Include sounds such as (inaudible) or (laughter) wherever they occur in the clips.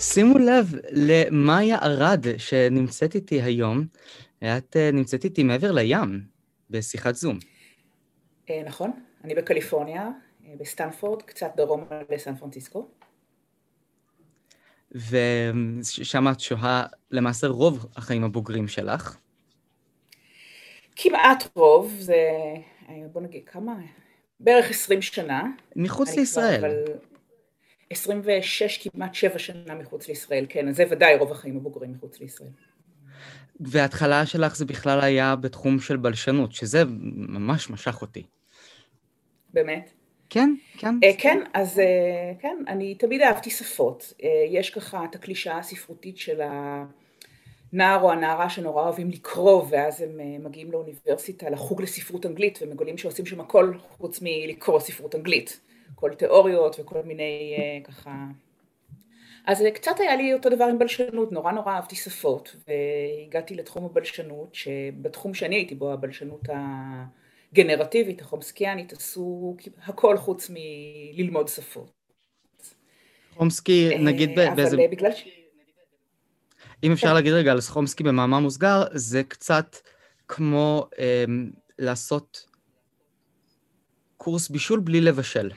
שימו לב למאיה ערד שנמצאת איתי היום. את אה, נמצאת איתי מעבר לים, בשיחת זום. אה, נכון, אני בקליפורניה, אה, בסטנפורד, קצת דרום לסן פרנסיסקו. ושם את שוהה למעשה רוב החיים הבוגרים שלך. כמעט רוב, זה, בוא נגיד, כמה? בערך 20 שנה. מחוץ לישראל. כבר, אבל 26, כמעט 7 שנה מחוץ לישראל, כן, אז זה ודאי רוב החיים הבוגרים מחוץ לישראל. וההתחלה שלך זה בכלל היה בתחום של בלשנות, שזה ממש משך אותי. באמת? כן, כן. Uh, כן, אז uh, כן, אני תמיד אהבתי שפות. Uh, יש ככה את הקלישאה הספרותית של הנער או הנערה שנורא אוהבים לקרוא, ואז הם מגיעים לאוניברסיטה, לחוג לספרות אנגלית, ומגלים שעושים שם הכל חוץ מלקרוא ספרות אנגלית. כל תיאוריות וכל מיני uh, ככה... אז קצת היה לי אותו דבר עם בלשנות, נורא נורא אהבתי שפות, והגעתי לתחום הבלשנות, שבתחום שאני הייתי בו, הבלשנות הגנרטיבית, החומסקיאנית, עשו הכל חוץ מללמוד שפות. חומסקי, אה, נגיד באיזה... אבל בגלל ש... אם אפשר. להגיד רגע על חומסקי במאמר מוסגר, זה קצת כמו אה, לעשות קורס בישול בלי לבשל.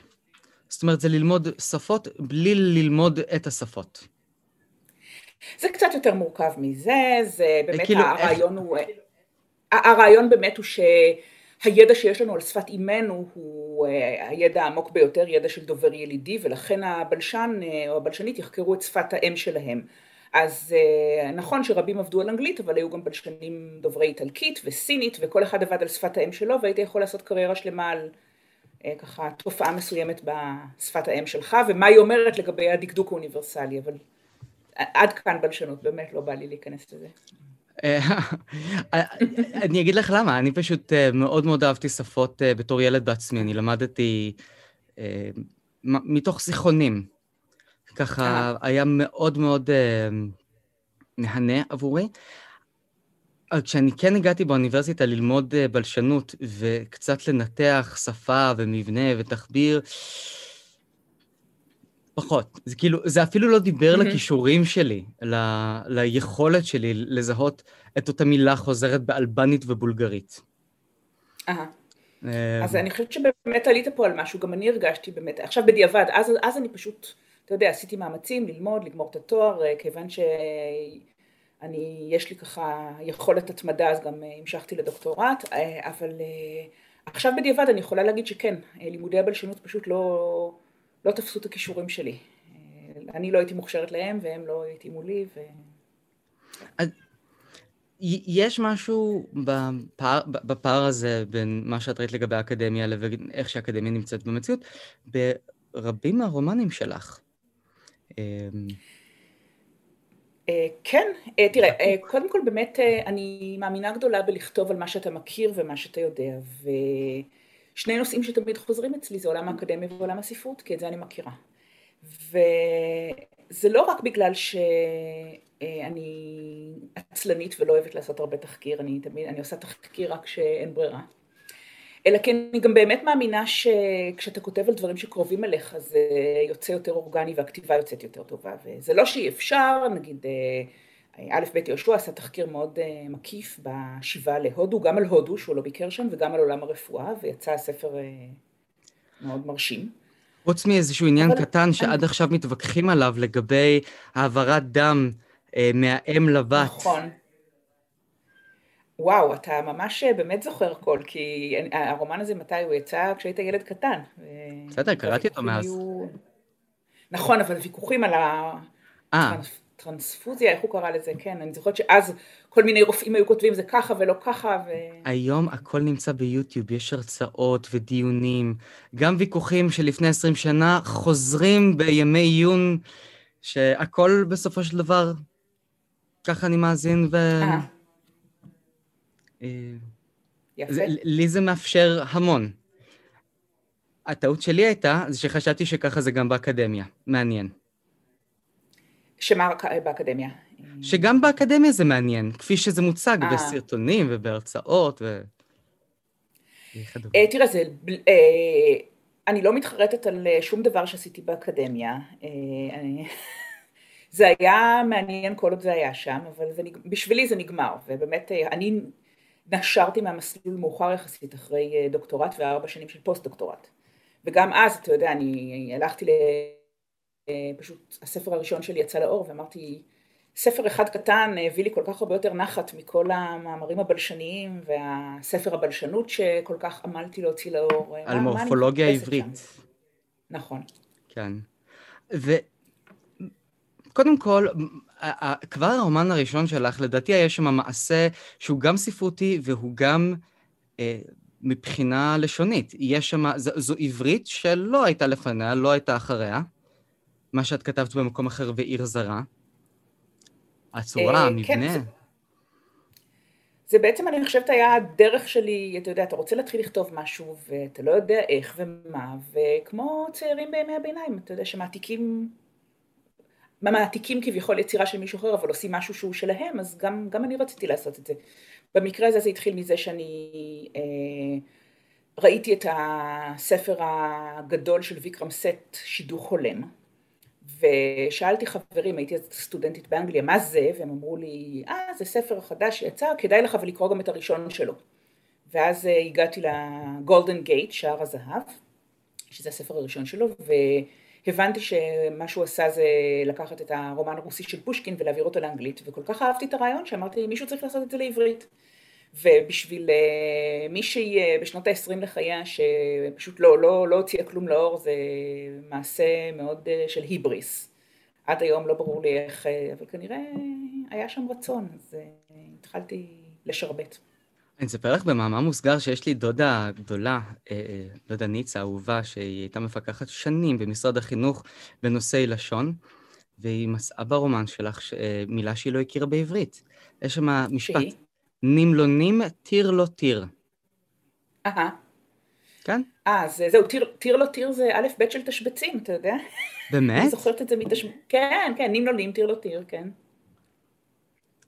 זאת אומרת, זה ללמוד שפות בלי ללמוד את השפות. זה קצת יותר מורכב מזה, זה באמת כאילו, הרעיון איך... הוא... הרעיון באמת הוא שהידע שיש לנו על שפת אימנו הוא אה, הידע העמוק ביותר, ידע של דובר ילידי, ולכן הבלשן אה, או הבלשנית יחקרו את שפת האם שלהם. אז אה, נכון שרבים עבדו על אנגלית, אבל היו גם בלשנים דוברי איטלקית וסינית, וכל אחד עבד על שפת האם שלו, והיית יכול לעשות קריירה שלמה על ככה תופעה מסוימת בשפת האם שלך, ומה היא אומרת לגבי הדקדוק האוניברסלי, אבל עד כאן בלשנות, באמת לא בא לי להיכנס לזה. אה, (laughs) אני אגיד לך למה, אני פשוט אה, מאוד מאוד אהבתי שפות בתור ילד בעצמי, אני למדתי מתוך זיכרונים. ככה היה מאוד מאוד מהנה עבורי. כשאני כן הגעתי באוניברסיטה ללמוד אה, בלשנות וקצת לנתח שפה ומבנה ותחביר, פחות. זה כאילו, זה אפילו לא דיבר mm-hmm. לכישורים שלי, ל, ליכולת שלי לזהות את אותה מילה חוזרת באלבנית ובולגרית. אה. אז אני חושבת שבאמת עלית פה על משהו, גם אני הרגשתי באמת, עכשיו בדיעבד, אז, אז אני פשוט, אתה יודע, עשיתי מאמצים ללמוד, לגמור את התואר, אה, כיוון ש... אני, יש לי ככה יכולת התמדה, אז גם אה, המשכתי לדוקטורט, אה, אבל אה, עכשיו בדיעבד אני יכולה להגיד שכן, לימודי הבלשנות פשוט לא, לא תפסו את הכישורים שלי. אני לא הייתי מוכשרת להם והם לא התאימו לי. ו... אז יש משהו בפער, בפער הזה בין מה שאת ראית לגבי האקדמיה לבין איך שהאקדמיה נמצאת במציאות, ברבים מהרומנים שלך. אה, כן, אה, תראה, אה, קודם כל באמת אני מאמינה גדולה בלכתוב על מה שאתה מכיר ומה שאתה יודע, ושני נושאים שתמיד חוזרים אצלי זה עולם האקדמיה ועולם הספרות, כי את זה אני מכירה. וזה לא רק בגלל שאני עצלנית ולא אוהבת לעשות הרבה תחקיר, אני תמיד, אני עושה תחקיר רק כשאין ברירה. אלא כי אני גם באמת מאמינה שכשאתה כותב על דברים שקרובים אליך זה יוצא יותר אורגני והכתיבה יוצאת יותר טובה וזה לא שאי אפשר, נגיד אה, א' ב' יהושע עשה תחקיר מאוד אה, מקיף בשיבה להודו, גם על הודו שהוא לא ביקר שם וגם על עולם הרפואה ויצא ספר אה, מאוד מרשים. חוץ מאיזשהו עניין. קטן שעד. עכשיו מתווכחים עליו לגבי העברת דם מהאם לבת. נכון. וואו, אתה ממש אה, באמת זוכר הכל, כי הרומן הזה, מתי הוא יצא? כשהיית ילד קטן. בסדר, קראתי אותו מאז. נכון, אבל ויכוחים על הטרנספוזיה, אה. איך הוא קרא לזה, כן, אני זוכרת שאז כל מיני רופאים היו כותבים זה ככה ולא ככה, ו... היום הכל נמצא ביוטיוב, יש הרצאות ודיונים, גם ויכוחים שלפני 20 שנה חוזרים בימי עיון, שהכל בסופו של דבר, ככה אני מאזין ו... אה. יפה. זה, לי זה מאפשר המון. הטעות שלי הייתה, זה שחשבתי שככה זה גם באקדמיה. מעניין. שמה באקדמיה? שגם באקדמיה זה מעניין, כפי שזה מוצג 아. אה. בסרטונים ובהרצאות ו... אה, תראה, זה... אה, אני לא מתחרטת על שום דבר שעשיתי באקדמיה. (laughs) זה היה מעניין כל עוד זה היה שם, אבל זה, בשבילי זה נגמר, ובאמת אני נשרתי מהמסלול מאוחר יחסית אחרי דוקטורט וארבע שנים של פוסט דוקטורט. וגם אז, אתה יודע, אני הלכתי ל... פשוט הספר הראשון שלי יצא לאור ואמרתי, ספר אחד קטן הביא לי כל כך הרבה יותר נחת מכל המאמרים הבלשניים והספר הבלשנות שכל כך עמלתי להוציא לאור. על מה, מורפולוגיה מה עברית. שם? נכון. כן. וקודם כל, כבר הרומן הראשון שלך, לדעתי יש שם מעשה שהוא גם ספרותי והוא גם אה, מבחינה לשונית. יש שם, זו, זו עברית שלא הייתה לפניה, לא הייתה אחריה. מה שאת כתבת במקום אחר ועיר זרה. הצורה, אה, המבנה. כן, זה בעצם, אני חושבת, היה הדרך שלי, אתה יודע, אתה רוצה להתחיל לכתוב משהו, ואתה לא יודע איך ומה, וכמו צעירים בימי הביניים, אתה יודע, שמעתיקים, מעתיקים כביכול יצירה של מישהו אחר, אבל עושים משהו שהוא שלהם, אז גם, גם אני רציתי לעשות את זה. במקרה הזה זה התחיל מזה שאני אה, ראיתי את הספר הגדול של ויקרם סט, שידוך הולם, ושאלתי חברים, הייתי סטודנטית באנגליה, מה זה? והם אמרו לי, אה, זה ספר חדש שיצא, כדאי לך ולקרוא גם את הראשון שלו. ואז אה, הגעתי לגולדן גייט, שער הזהב, שזה הספר הראשון שלו, והבנתי שמה שהוא עשה זה לקחת את הרומן הרוסי של פושקין ולהעביר אותו לאנגלית, וכל כך אהבתי את הרעיון שאמרתי, מישהו צריך לעשות את זה לעברית. ובשביל אה, מישהי אה, בשנות ה-20 לחייה שפשוט לא, לא, לא הוציאה כלום לאור זה מעשה מאוד אה, של היבריס. עד היום לא ברור לי איך, אבל כנראה היה שם רצון, אז התחלתי לשרבט. אני אספר לך במאמר מוסגר שיש לי דודה גדולה, דודה ניצה, אהובה, שהיא הייתה מפקחת שנים במשרד החינוך בנושאי לשון, והיא מצאה ברומן שלך מילה שהיא לא הכירה בעברית. יש שם משפט. שהיא? נמלונים טיר לא טיר. אהה. כן? אה, אז זהו, טיר, טיר לא טיר זה א' ב' של תשבצים, אתה יודע? באמת? אני זוכרת את זה מתשב... כן, כן, נמלונים טיר לא טיר, כן.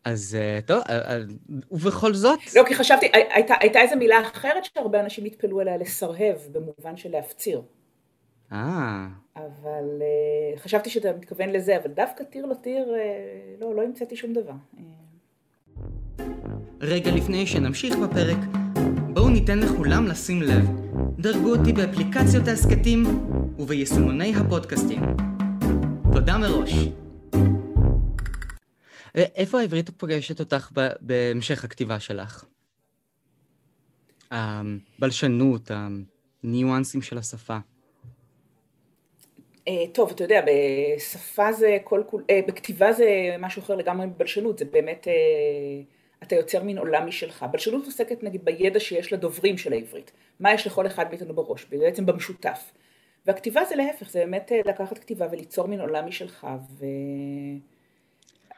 אז אה, טוב, אה, אה, ובכל זאת... לא, כי חשבתי, הייתה, הייתה איזו מילה אחרת שהרבה אנשים התפלאו עליה, לסרהב, במובן של להפציר. אה. אבל חשבתי שאתה מתכוון לזה, אבל דווקא טיר לא טיר, לא, לא המצאתי שום דבר. רגע לפני שנמשיך בפרק, בואו ניתן לכולם לשים לב. דרגו אותי באפליקציות ההסכתים וביישומוני הפודקאסטים. תודה מראש. איפה העברית פוגשת אותך בהמשך הכתיבה שלך? הבלשנות, הניואנסים של השפה. אה, טוב, אתה יודע, בשפה זה כל כול, אה, בכתיבה זה משהו אחר לגמרי מבלשנות, זה באמת... אה, אתה יוצר מין עולם משלך. בלשנות עוסקת נגיד בידע שיש לדוברים של העברית, מה יש לכל אחד מאיתנו בראש, בעצם במשותף. והכתיבה זה להפך, זה באמת לקחת כתיבה וליצור מין עולם משלך,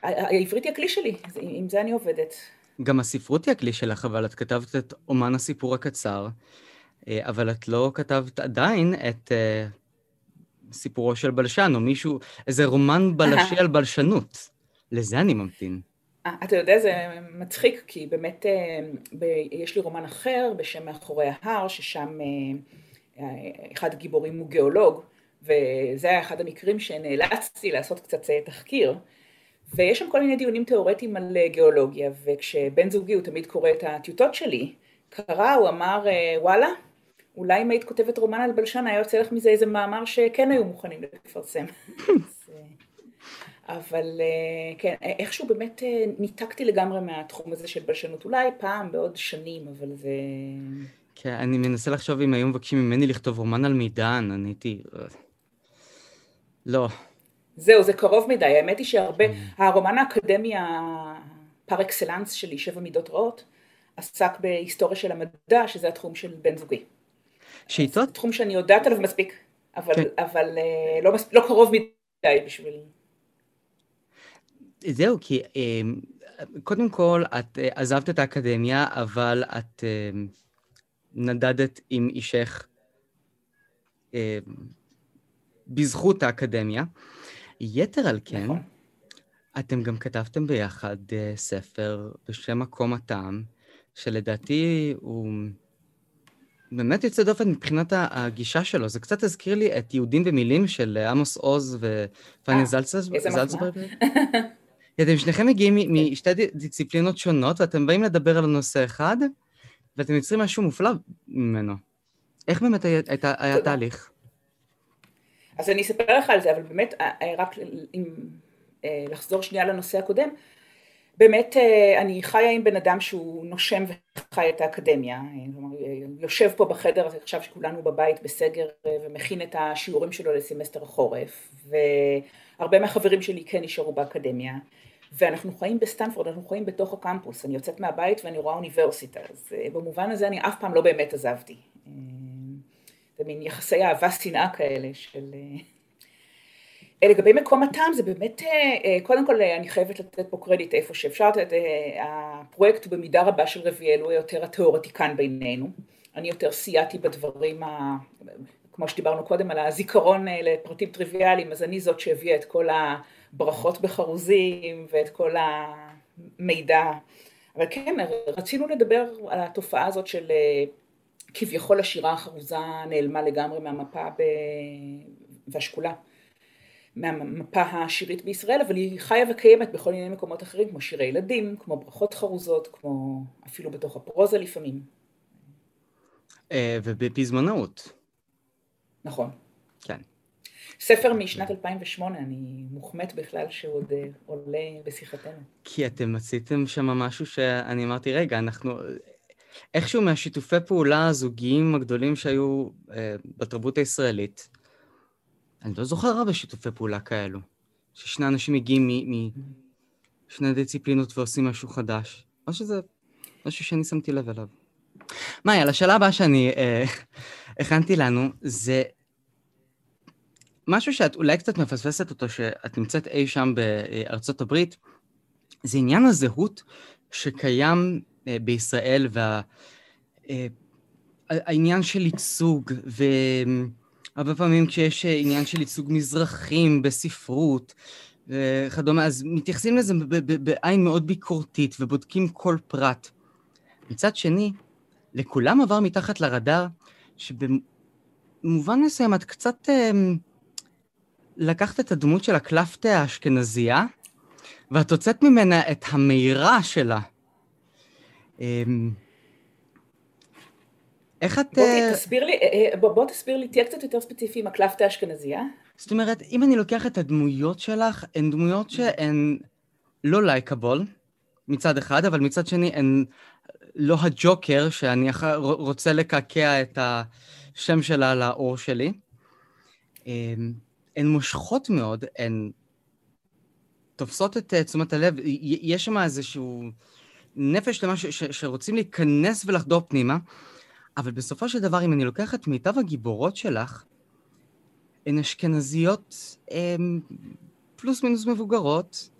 והעברית היא הכלי שלי, עם זה אני עובדת. גם הספרות היא הכלי שלך, אבל את כתבת את אומן הסיפור הקצר, אה, אבל את לא כתבת עדיין את אה, סיפורו של בלשן, או מישהו, איזה רומן בלשי (laughs) על בלשנות. לזה אני ממתין. אתה יודע, זה מצחיק, כי באמת אה, יש לי רומן אחר בשם מאחורי ההר, ששם אה, אחד הגיבורים הוא גיאולוג, וזה היה אחד המקרים שנאלצתי לעשות קצת אה, תחקיר, ויש שם כל מיני דיונים תיאורטיים על גיאולוגיה, וכשבן זוגי הוא תמיד קורא את הטיוטות שלי, קרא, הוא אמר, וואלה, אולי אם היית כותבת רומן על בלשן, היה יוצא לך מזה איזה מאמר שכן היו מוכנים לפרסם. (laughs) אבל אה, כן, איכשהו באמת אה, ניתקתי לגמרי מהתחום הזה של בלשנות, אולי פעם בעוד שנים, אבל זה... כן, אני מנסה לחשוב אם היו מבקשים ממני לכתוב רומן על מידן, אני הייתי... לא. זהו, זה קרוב מדי, האמת היא שהרבה, mm. הרומן האקדמי הפר אקסלנס שלי, שבע מידות רעות, עסק בהיסטוריה של המדע, שזה התחום של בן זוגי. שאיתו? זה תחום שאני יודעת עליו מספיק, אבל, כן. אבל אה, לא, מספיק, לא קרוב מדי בשביל... זהו, כי אמ, קודם כל, את אה, עזבת את האקדמיה, אבל את נדדת עם אישך בזכות האקדמיה. יתר על כן, נכון. אתם גם כתבתם ביחד אה, ספר בשם מקום הטעם, שלדעתי הוא באמת יוצא דופן מבחינת הגישה שלו. זה קצת הזכיר לי את יהודים במילים של עמוס עוז ופניה זלצברג. (laughs) אתם שניכם מגיעים משתי דיציפלינות שונות, ואתם באים לדבר על נושא אחד, ואתם יוצרים משהו מופלא ממנו. איך באמת היה תהליך? אז אני אספר לך על זה, אבל באמת, רק אם לחזור שנייה לנושא הקודם, באמת אני חיה עם בן אדם שהוא נושם וחי את האקדמיה, כלומר יושב פה בחדר עכשיו שכולנו בבית בסגר ומכין את השיעורים שלו לסמסטר החורף והרבה מהחברים שלי כן נשארו באקדמיה. ואנחנו חיים בסטנפורד, אנחנו חיים בתוך הקמפוס, אני יוצאת מהבית ואני רואה אוניברסיטה, אז במובן הזה אני אף פעם לא באמת עזבתי. זה מין יחסי אהבה שנאה כאלה של... לגבי מקום הטעם זה באמת, קודם כל אני חייבת לתת פה קרדיט איפה שאפשר, הפרויקט במידה רבה של רביאל הוא יותר התיאורטיקן בינינו, אני יותר סייעתי בדברים, ה, כמו שדיברנו קודם על הזיכרון לפרטים טריוויאליים, אז אני זאת שהביאה את כל הברכות בחרוזים ואת כל המידע, אבל כן רצינו לדבר על התופעה הזאת של כביכול השירה החרוזה נעלמה לגמרי מהמפה ב... והשקולה מהמפה השירית בישראל, אבל היא חיה וקיימת בכל מיני מקומות אחרים, כמו שירי ילדים, כמו ברכות חרוזות, כמו אפילו בתוך הפרוזה לפעמים. ובפזמונאות. נכון. כן. ספר משנת 2008, אני מוחמאת בכלל שהוא עוד עולה בשיחתנו. כי אתם עשיתם שם משהו שאני אמרתי, רגע, אנחנו... איכשהו מהשיתופי פעולה הזוגיים הגדולים שהיו אה, בתרבות הישראלית, אני לא זוכר הרבה שיתופי פעולה כאלו, ששני אנשים מגיעים משני דיציפלינות ועושים משהו חדש, או שזה משהו שאני שמתי לב אליו. מאי, על השאלה הבאה שאני אה, (laughs) הכנתי לנו, זה משהו שאת אולי קצת מפספסת אותו, שאת נמצאת אי שם בארצות הברית, זה עניין הזהות שקיים בישראל, והעניין אה, של ייצוג, והרבה פעמים כשיש אה, עניין של ייצוג מזרחים בספרות וכדומה, אז מתייחסים לזה בעין מאוד ביקורתית ובודקים כל פרט. מצד שני, לכולם עבר מתחת לרדאר, שבמובן מסוים את קצת אה, לקחת את הדמות של הקלפטה האשכנזייה, ואת הוצאת ממנה את המירה שלה. אמ, איך את... בוא תסביר לי, אה, אה, בוא תסביר לי, תהיה קצת יותר ספציפי עם הקלפטה האשכנזייה. זאת אומרת, אם אני לוקח את הדמויות שלך, הן דמויות שהן לא לייקבול מצד אחד, אבל מצד שני הן לא הג'וקר שאני רוצה לקעקע את השם שלה לאור שלי. אמ, הן מושכות מאוד, הן תופסות את אה, תשומת הלב, יש שם איזשהו... נפש שלמה שרוצים להיכנס ולחדור פנימה, אבל בסופו של דבר, אם אני לוקח את מיטב הגיבורות שלך, הן אשכנזיות הם, פלוס מינוס מבוגרות,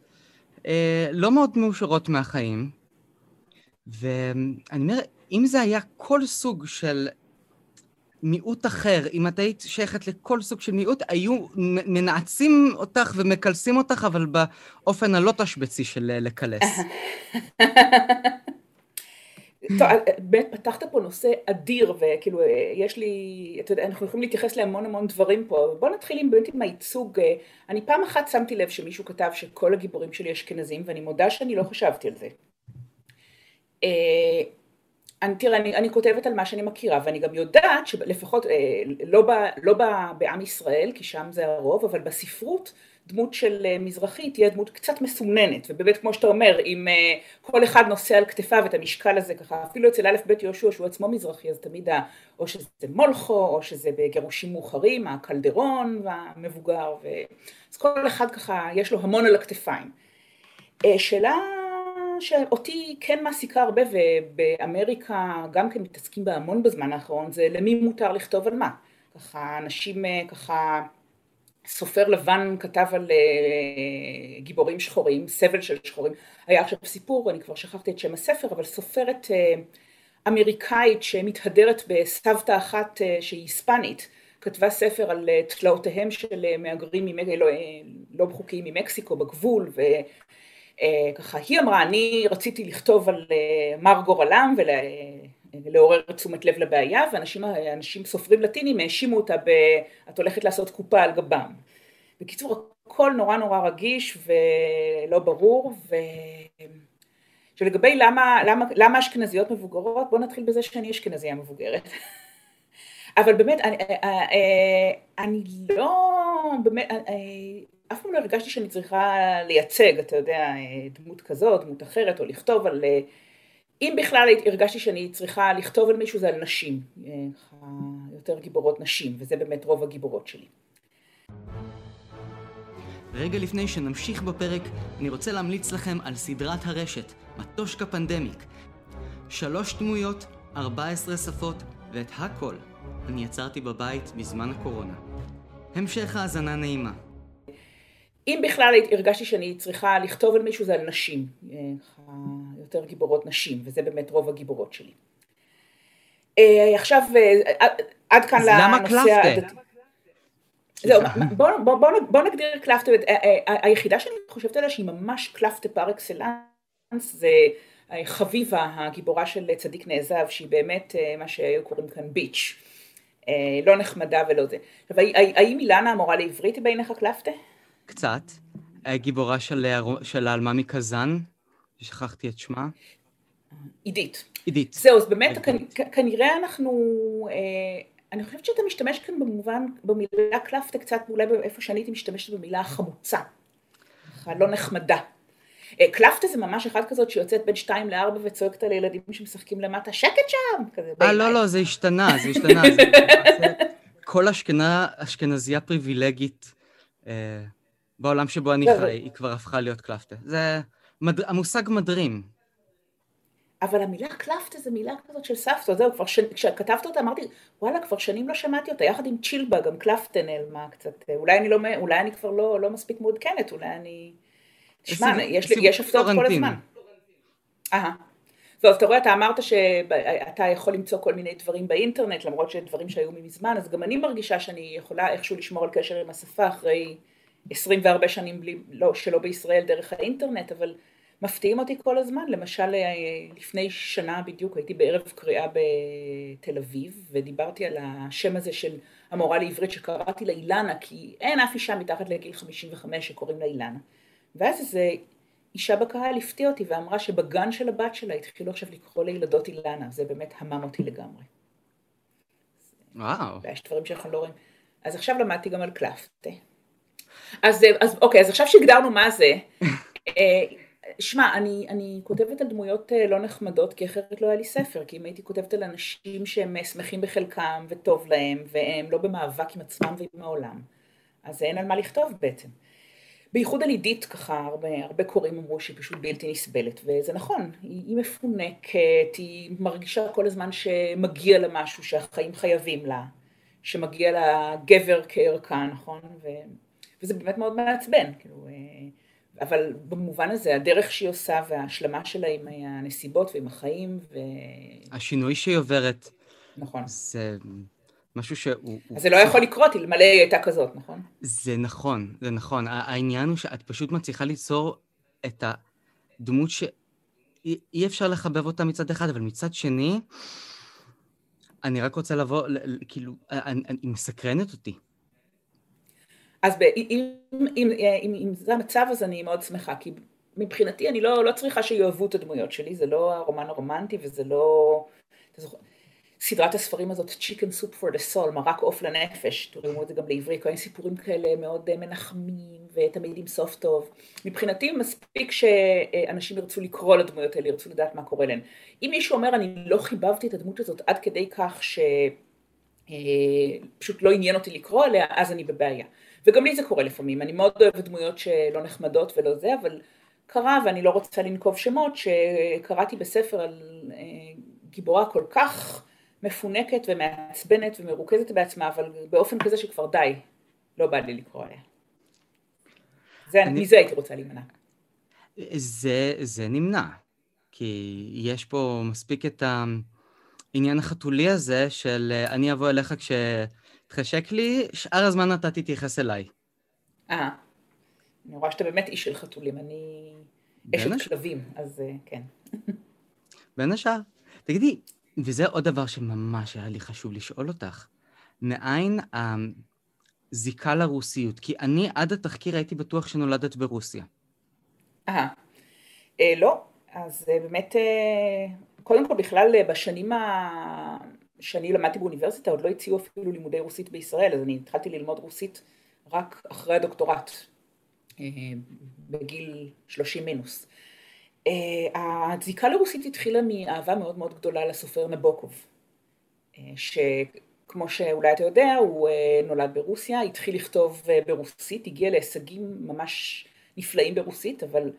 אה, לא מאוד מאושרות מהחיים, ואני אומר, אם זה היה כל סוג של מיעוט אחר, אם את היית שייכת לכל סוג של מיעוט, היו מנעצים אותך ומקלסים אותך, אבל באופן הלא תשבצי של אה, לקלס. (laughs) טוב, באמת פתחת פה נושא אדיר, וכאילו אה, יש לי, אתה יודע, אנחנו יכולים להתייחס להמון המון דברים פה, בוא נתחיל עם באמת עם הייצוג, אה, אני פעם אחת שמתי לב שמישהו כתב שכל הגיבורים שלי אשכנזים, ואני מודה שאני לא חשבתי על זה. אני, תראה, אני, אני כותבת על מה שאני מכירה, ואני גם יודעת שלפחות, אה, לא, ב, לא ב, בעם ישראל, כי שם זה הרוב, אבל בספרות דמות של אה, מזרחי תהיה דמות קצת מסומננת, ובאמת כמו שאתה אומר, אם אה, כל אחד נושא על כתפיו את המשקל הזה ככה, אפילו אצל א' ב' יהושע שהוא עצמו מזרחי, אז תמיד ה, או שזה מולכו, או שזה בגירושים מאוחרים, הקלדרון והמבוגר, ו... אז כל אחד ככה, יש לו המון על הכתפיים. אה, שאלה שאותי כן מעסיקה הרבה ובאמריקה גם כן מתעסקים בה המון בזמן האחרון זה למי מותר לכתוב על מה. ככה אנשים אה, ככה סופר לבן כתב על uh, גיבורים שחורים, סבל של שחורים. היה עכשיו סיפור, אני כבר שכחתי את שם הספר, אבל סופרת uh, אמריקאית שמתהדרת בסבתא אחת שהיא היספנית, כתבה ספר על תלאותיהם של מהגרים ממק... לא, לא חוקיים ממקסיקו בגבול, ו... אה, ככה היא אמרה אני רציתי לכתוב על אה, מר גורלם לעורר תשומת לב לבעיה, ואנשים סופרים לטינים האשימו אותה ב... את הולכת לעשות קופה על גבם. בקיצור, הכל נורא נורא רגיש ולא ברור, ו... שלגבי למה, למה, למה אשכנזיות מבוגרות, בואו נתחיל בזה שאני אשכנזייה מבוגרת. (laughs) אבל באמת, אני, אני לא, באמת, אף פעם לא הרגשתי שאני צריכה לייצג, אתה יודע, דמות כזאת, דמות אחרת, או לכתוב על... אם בכלל הרגשתי שאני צריכה לכתוב על מישהו זה על נשים, יותר גיבורות נשים, וזה באמת רוב הגיבורות שלי. רגע לפני שנמשיך בפרק, אני רוצה להמליץ לכם על סדרת הרשת, מטושקה פנדמיק. שלוש דמויות, 14 שפות, ואת הכל אני יצרתי בבית בזמן הקורונה. המשך האזנה נעימה. אם בכלל הרגשתי שאני צריכה לכתוב על מישהו זה על נשים, יותר גיבורות נשים, וזה באמת רוב הגיבורות שלי. אה, עכשיו, אה, עד כאן לנושא הדתי. זהו, בואו בוא, בוא, בוא נגדיר קלפטה, היחידה שאני חושבת עליה שהיא ממש קלפטה פר אקסלנס זה חביבה הגיבורה של צדיק נעזב שהיא באמת מה שהיו קוראים כאן ביץ', לא נחמדה ולא זה. עכשיו האם אילנה המורה לעברית היא בעיניך קלפטה? קצת. הגיבורה של, של האלמה מקזאן, שכחתי את שמה. עידית. עידית. זהו, אז באמת כנראה אנחנו אני חושבת שאתה משתמש כאן במובן, במילה קלפטה קצת אולי איפה שאני הייתי משתמשת במילה חמוצה, לא נחמדה. אה, קלפטה זה ממש אחת כזאת שיוצאת בין שתיים לארבע וצועקת על ילדים שמשחקים למטה, שקט שם! אה, לא, לא, זה השתנה, זה השתנה. (laughs) כל אשכנה, אשכנזייה פריבילגית אה, בעולם שבו אני לא, חי, היא כבר הפכה להיות קלפטה. זה המושג מדרים. אבל המילה קלפטה זה מילה כזאת של סבתא, זהו, כבר ש... כשכתבת אותה אמרתי, וואלה, כבר שנים לא שמעתי אותה, יחד עם צ'ילבה, גם קלפטה נעלמה קצת, אולי אני, לא, אולי אני כבר לא, לא מספיק מעודכנת, אולי אני... תשמע, יש, יש הפתעות כל הזמן. אהה. טוב, אתה רואה, אתה אמרת שאתה יכול למצוא כל מיני דברים באינטרנט, למרות שדברים שהיו ממזמן, אז גם אני מרגישה שאני יכולה איכשהו לשמור על קשר עם השפה אחרי 24 שנים בלי, לא, שלא בישראל דרך האינטרנט, אבל מפתיעים אותי כל הזמן, למשל אה, לפני שנה בדיוק הייתי בערב קריאה בתל אביב ודיברתי על השם הזה של המורה לעברית שקראתי לה אילנה כי אין אף אישה מתחת לגיל 55 שקוראים לה אילנה ואז איזה אישה בקהל הפתיע אותי ואמרה שבגן של הבת שלה התחילו עכשיו לקרוא לילדות אילנה, זה באמת המם אותי לגמרי. וואו. ויש דברים שאנחנו לא רואים. אז עכשיו למדתי גם על קלפטה. אז, אז אוקיי, אז עכשיו שהגדרנו מה זה, (laughs) אה, שמע, אני, אני כותבת על דמויות אה, לא נחמדות, כי אחרת לא היה לי ספר, כי אם הייתי כותבת על אנשים שהם אה, שמחים בחלקם וטוב להם, והם לא במאבק עם עצמם ועם העולם, אז אין על מה לכתוב בעצם. בייחוד על עידית ככה, הרבה, הרבה קוראים אמרו שהיא פשוט בלתי נסבלת, וזה נכון, היא, היא מפונקת, היא מרגישה כל הזמן שמגיע לה משהו, שהחיים חייבים לה, שמגיע לה גבר כערכה, נכון? ו, וזה באמת מאוד מעצבן, כאילו... אה, אבל במובן הזה, הדרך שהיא עושה וההשלמה שלה עם הנסיבות ועם החיים ו... השינוי שהיא עוברת. נכון. זה משהו שהוא... אז זה לא יכול לקרות אלמלא היא הייתה כזאת, נכון? זה נכון, זה נכון. העניין הוא שאת פשוט מצליחה ליצור את הדמות ש... אי אפשר לחבב אותה מצד אחד, אבל מצד שני, אני רק רוצה לבוא, כאילו, היא מסקרנת אותי. אז אם, אם, אם, אם, זה המצב אז אני מאוד שמחה, כי מבחינתי אני לא, לא צריכה שיאהבו את הדמויות שלי, זה לא הרומן הרומנטי וזה לא... סדרת הספרים הזאת, Chicken Soup for the Soul, מרק עוף לנפש, תראו את זה גם לעברי, כל מיני סיפורים כאלה מאוד אה, מנחמים ותמיד עם סוף טוב. מבחינתי מספיק שאנשים ירצו לקרוא לדמויות האלה, ירצו לדעת מה קורה להן. אם מישהו אומר אני לא חיבבתי את הדמות הזאת עד כדי כך שפשוט אה, לא עניין אותי לקרוא עליה, אז אני בבעיה. וגם לי זה קורה לפעמים, אני מאוד אוהבת דמויות שלא נחמדות ולא זה, אבל קרה, ואני לא רוצה לנקוב שמות, שקראתי בספר על אה, גיבורה כל כך מפונקת ומעצבנת ומרוכזת בעצמה, אבל באופן כזה שכבר די, לא בא לי לקרוא עליה. זה, אני... מזה הייתי רוצה להימנע. זה, זה נמנע, כי יש פה מספיק את העניין החתולי הזה של אה, אני אבוא אליך כש... התחשק לי, שאר הזמן אתה תתייחס אליי. אה, אני רואה שאתה באמת איש של חתולים, אני אשת כלבים, אז אה, כן. בין השאר. תגידי, וזה עוד דבר שממש היה לי חשוב לשאול אותך. מאין הזיקה לרוסיות? כי אני עד התחקיר הייתי בטוח שנולדת ברוסיה. אה, אה לא. אז אה, באמת, קודם כל בכלל בשנים ה... שאני למדתי באוניברסיטה עוד לא הציעו אפילו לימודי רוסית בישראל, אז אני התחלתי ללמוד רוסית רק אחרי הדוקטורט, בגיל 30 מינוס. הזיקה לרוסית התחילה מאהבה מאוד מאוד גדולה לסופר נבוקוב, שכמו שאולי אתה יודע, הוא נולד ברוסיה, התחיל לכתוב ברוסית, הגיע להישגים ממש נפלאים ברוסית, אבל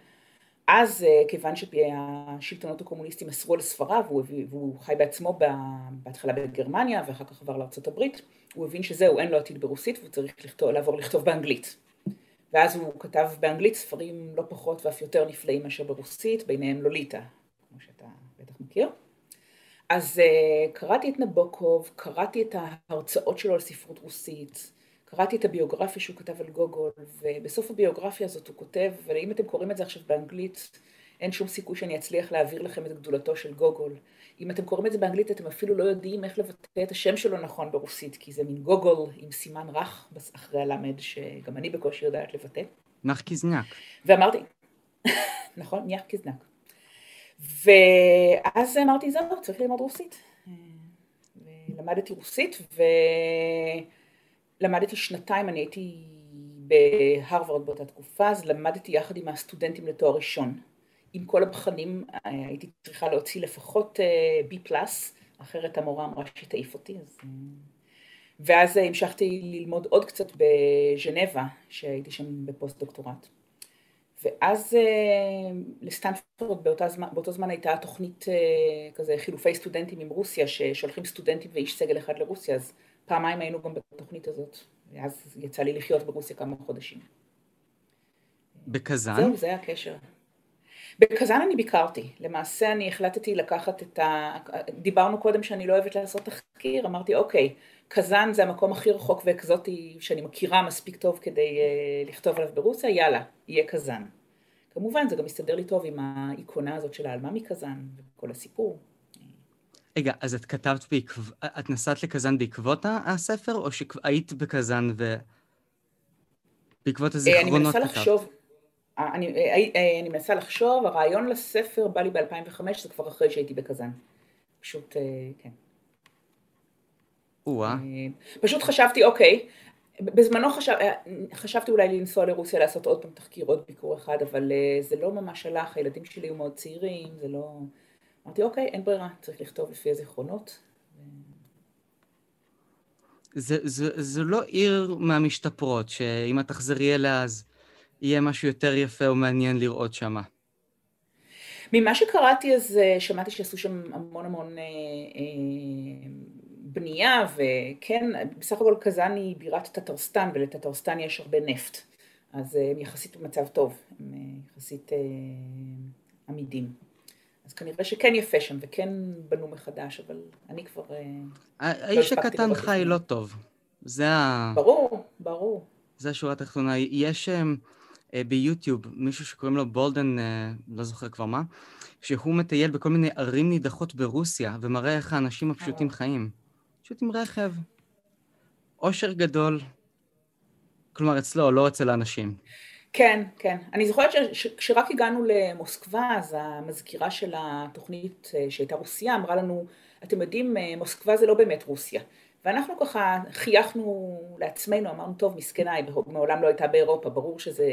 אז אה, כיוון שהשלטונות הקומוניסטים אסרו על ספריו, והוא חי בעצמו בהתחלה בגרמניה ואחר כך עבר הברית, הוא הבין שזהו, אין לו עתיד ברוסית והוא צריך לכתוב, לעבור לכתוב באנגלית. ואז הוא כתב באנגלית ספרים לא פחות ואף יותר נפלאים מאשר ברוסית, ביניהם לוליטה, כמו שאתה בטח מכיר. אז uh, קראתי את נבוקוב, קראתי את ההרצאות שלו על ספרות רוסית, קראתי את הביוגרפיה שהוא כתב על גוגול, ובסוף הביוגרפיה הזאת הוא כותב, ואם אתם קוראים את זה עכשיו באנגלית, אין שום סיכוי שאני אצליח להעביר לכם את גדולתו של גוגול. אם אתם קוראים את זה באנגלית, אתם אפילו לא יודעים איך לבטא את השם שלו נכון ברוסית, כי זה מין גוגול עם סימן רך אחרי הלמד, שגם אני בקושי יודעת לבטא. נחקיזנק. ואמרתי, (laughs) נכון, נחקיזנק. ואז אמרתי, זהו, צריך ללמוד רוסית. למדתי רוסית, ו... למדתי שנתיים, אני הייתי בהרווארד באותה תקופה, אז למדתי יחד עם הסטודנטים לתואר ראשון. עם כל הבחנים הייתי צריכה להוציא לפחות אה, B+, אחרת המורה אמרה שתעיף אותי. אז... אה, ואז המשכתי ללמוד עוד קצת בז'נבה, שהייתי שם בפוסט דוקטורט. ואז אה, לסטנפורד באותה זמן, באותו זמן הייתה תוכנית כזה חילופי סטודנטים עם רוסיה, ששולחים סטודנטים ואיש סגל אחד לרוסיה, אז פעמיים היינו גם בתוכנית הזאת, ואז יצא לי לחיות ברוסיה כמה חודשים. בקזאן? זהו, זה היה הקשר. בקזאן אני ביקרתי, למעשה אני החלטתי לקחת את ה... דיברנו קודם שאני לא אוהבת לעשות תחקיר, אמרתי אוקיי, קזאן זה המקום הכי רחוק ואקזוטי שאני מכירה מספיק טוב כדי uh, לכתוב עליו ברוסיה, יאללה, יהיה קזאן. כמובן זה גם מסתדר לי טוב עם האיקונה הזאת של העלמה מקזאן וכל הסיפור. רגע, אז את כתבת בעקב... את נסעת לקזאן בעקבות הספר, או שהיית בקזאן ו... בעקבות הזיכרונות כתבת? אני מנסה לחשוב. אני, אני מנסה לחשוב, הרעיון לספר בא לי ב-2005, זה כבר אחרי שהייתי בקזאן. פשוט, כן. או-אה. פשוט חשבתי, אוקיי, בזמנו חשב, חשבתי אולי לנסוע לרוסיה לעשות עוד פעם תחקיר, עוד ביקור אחד, אבל זה לא ממש הלך, הילדים שלי היו מאוד צעירים, זה לא... אמרתי, אוקיי, אין ברירה, צריך לכתוב לפי הזיכרונות. זה, זה, זה לא עיר מהמשתפרות, שאם את תחזרי אליה אז יהיה משהו יותר יפה או מעניין לראות שמה. ממה שקראתי אז אה, שמעתי שעשו שם המון המון אה, אה, בנייה וכן, בסך הכל קזאן היא בירת טטרסטן ולטטרסטן יש הרבה נפט אז הם יחסית במצב טוב, הם אה, יחסית אה, עמידים. אז כנראה שכן יפה שם, וכן בנו מחדש, אבל אני כבר... אה, לא האיש הקטן חי לא טוב. זה ה... ברור, ברור. זה השורה התחתונה. יש uh, ביוטיוב מישהו שקוראים לו בולדן, לא זוכר כבר מה, שהוא מטייל בכל מיני ערים נידחות ברוסיה, ומראה איך האנשים הפשוטים חיים. פשוט עם רכב. אושר גדול. כלומר, אצלו, לא אצל האנשים. כן, כן. אני זוכרת שכשרק הגענו למוסקבה, אז המזכירה של התוכנית אה, שהייתה רוסיה אמרה לנו, אתם יודעים, אה, מוסקבה זה לא באמת רוסיה. ואנחנו ככה חייכנו לעצמנו, אמרנו, טוב, מסכנה, היא מעולם לא הייתה באירופה, ברור שזה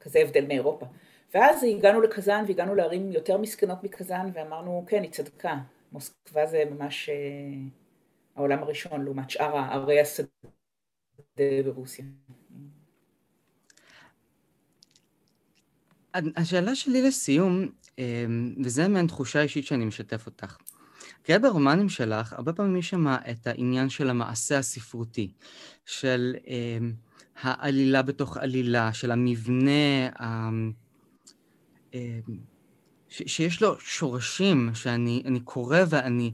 כזה הבדל מאירופה. ואז הגענו לקזאן והגענו לערים יותר מסכנות מקזאן, ואמרנו, כן, היא צדקה, מוסקבה זה ממש אה, העולם הראשון לעומת שאר ערי השדה ברוסיה. השאלה שלי לסיום, אמ, וזה מעין תחושה אישית שאני משתף אותך. כי ברומנים שלך, הרבה פעמים יש שם את העניין של המעשה הספרותי, של um, העלילה בתוך עלילה, של המבנה, um, ש- שיש לו שורשים, שאני קורא ואני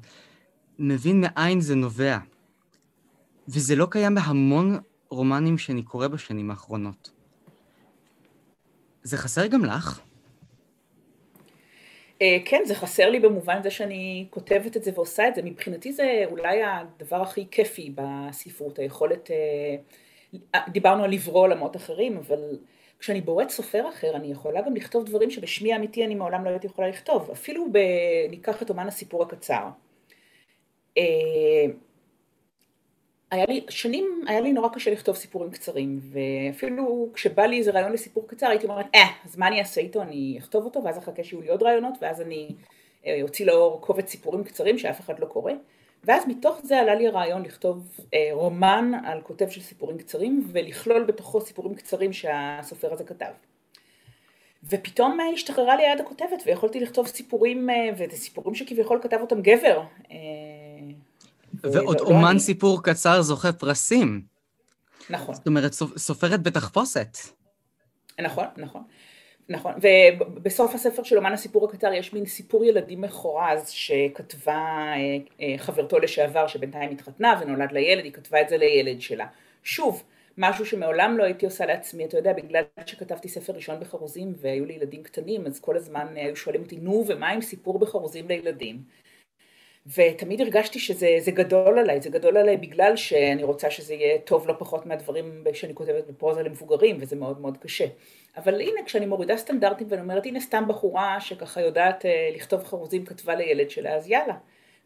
מבין מאין זה נובע. וזה לא קיים בהמון רומנים שאני קורא בשנים האחרונות. זה חסר גם לך? כן, זה חסר לי במובן זה שאני כותבת את זה ועושה את זה. מבחינתי זה אולי הדבר הכי כיפי בספרות, היכולת... דיברנו על לברוא עולמות אחרים, אבל כשאני בוראת סופר אחר, אני יכולה גם לכתוב דברים שבשמי האמיתי אני מעולם לא הייתי יכולה לכתוב. אפילו ב... ניקח את אומן הסיפור הקצר. היה לי, שנים היה לי נורא קשה לכתוב סיפורים קצרים, ואפילו כשבא לי איזה רעיון לסיפור קצר הייתי אומרת, אה, אז מה אני אעשה איתו? אני אכתוב אותו, ואז אחכה שיהיו לי עוד רעיונות, ואז אני אוציא לאור קובץ סיפורים קצרים שאף אחד לא קורא. ואז מתוך זה עלה לי הרעיון לכתוב אה, רומן על כותב של סיפורים קצרים, ולכלול בתוכו סיפורים קצרים שהסופר הזה כתב. ופתאום אה, השתחררה לי היד הכותבת, ויכולתי לכתוב סיפורים, אה, וזה סיפורים שכביכול כתב אותם גבר. ועוד אומן אני... סיפור קצר זוכה פרסים. נכון. זאת אומרת, סופרת בתחפושת. נכון, נכון. נכון, ובסוף הספר של אומן הסיפור הקצר יש מין סיפור ילדים מחורז שכתבה אה, אה, חברתו לשעבר שבינתיים התחתנה ונולד לילד, היא כתבה את זה לילד שלה. שוב, משהו שמעולם לא הייתי עושה לעצמי, אתה יודע, בגלל שכתבתי ספר ראשון בחרוזים והיו לי ילדים קטנים, אז כל הזמן היו שואלים אותי, נו, ומה עם סיפור בחרוזים לילדים? ותמיד הרגשתי שזה גדול עליי, זה גדול עליי בגלל שאני רוצה שזה יהיה טוב לא פחות מהדברים שאני כותבת בפרוזה למבוגרים, וזה מאוד מאוד קשה. אבל הנה, כשאני מורידה סטנדרטים ואני אומרת, הנה סתם בחורה שככה יודעת אה, לכתוב חרוזים כתבה לילד שלה, אז יאללה.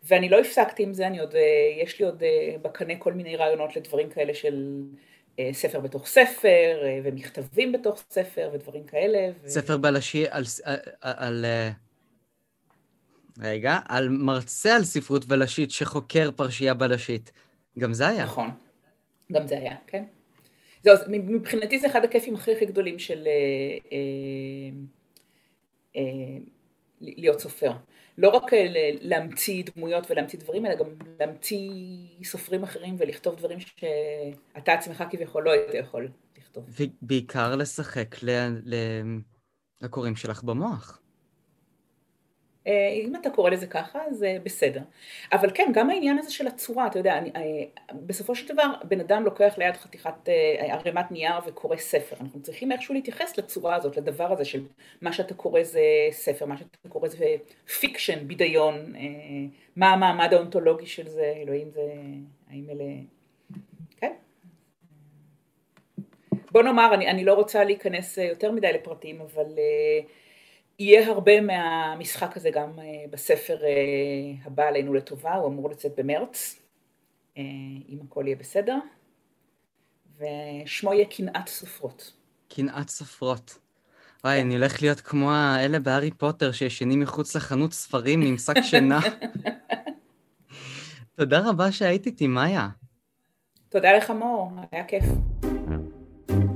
ואני לא הפסקתי עם זה, אני עוד, אה, יש לי עוד אה, בקנה כל מיני רעיונות לדברים כאלה של ספר בתוך ספר, ומכתבים בתוך ספר, ודברים כאלה. ו... ספר בלשי על... על, על... רגע, על מרצה על ספרות בלשית שחוקר פרשייה בלשית. גם זה היה. נכון, גם זה היה, כן. זהו, מבחינתי זה אחד הכיפים הכי הכי גדולים של אה, אה, אה, להיות סופר. לא רק אה, להמציא דמויות ולהמציא דברים, אלא גם להמציא סופרים אחרים ולכתוב דברים שאתה עצמך כביכול לא היית יכול לכתוב. ובעיקר לשחק לקוראים שלך במוח. אה, אם אתה קורא לזה ככה, זה בסדר. אבל כן, גם העניין הזה של הצורה, אתה יודע, אני, אה, בסופו של דבר, בן אדם לוקח ליד חתיכת אה, ערימת נייר וקורא ספר. אנחנו צריכים איכשהו להתייחס לצורה הזאת, לדבר הזה של מה שאתה קורא זה ספר, מה שאתה קורא זה fiction, בדיון, מה המעמד האונתולוגי של זה, אלוהים זה, האם אלה... כן. בוא נאמר, אני, אני לא רוצה להיכנס יותר מדי לפרטים, אבל... יהיה הרבה מהמשחק הזה גם אה, בספר אה, הבא עלינו לטובה, הוא אמור לצאת במרץ, אה, אם הכל יהיה בסדר, ושמו יהיה קנאת סופרות. קנאת סופרות. וואי, אני הולך להיות כמו האלה בהארי פוטר שישנים מחוץ לחנות ספרים עם שק שינה. (laughs) תודה רבה שהיית איתי, מאיה. תודה לך, מור, היה כיף.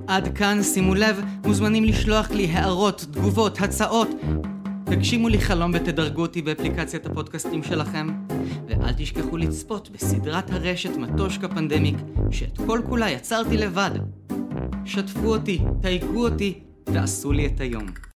עד כאן, שימו לב, מוזמנים לשלוח לי הערות, תגובות, הצעות. תגשימו לי חלום ותדרגו אותי באפליקציית הפודקאסטים שלכם. ואל תשכחו לצפות בסדרת הרשת מטושקה פנדמיק, שאת כל כולה יצרתי לבד. שתפו אותי, תייגו אותי, ועשו לי את היום.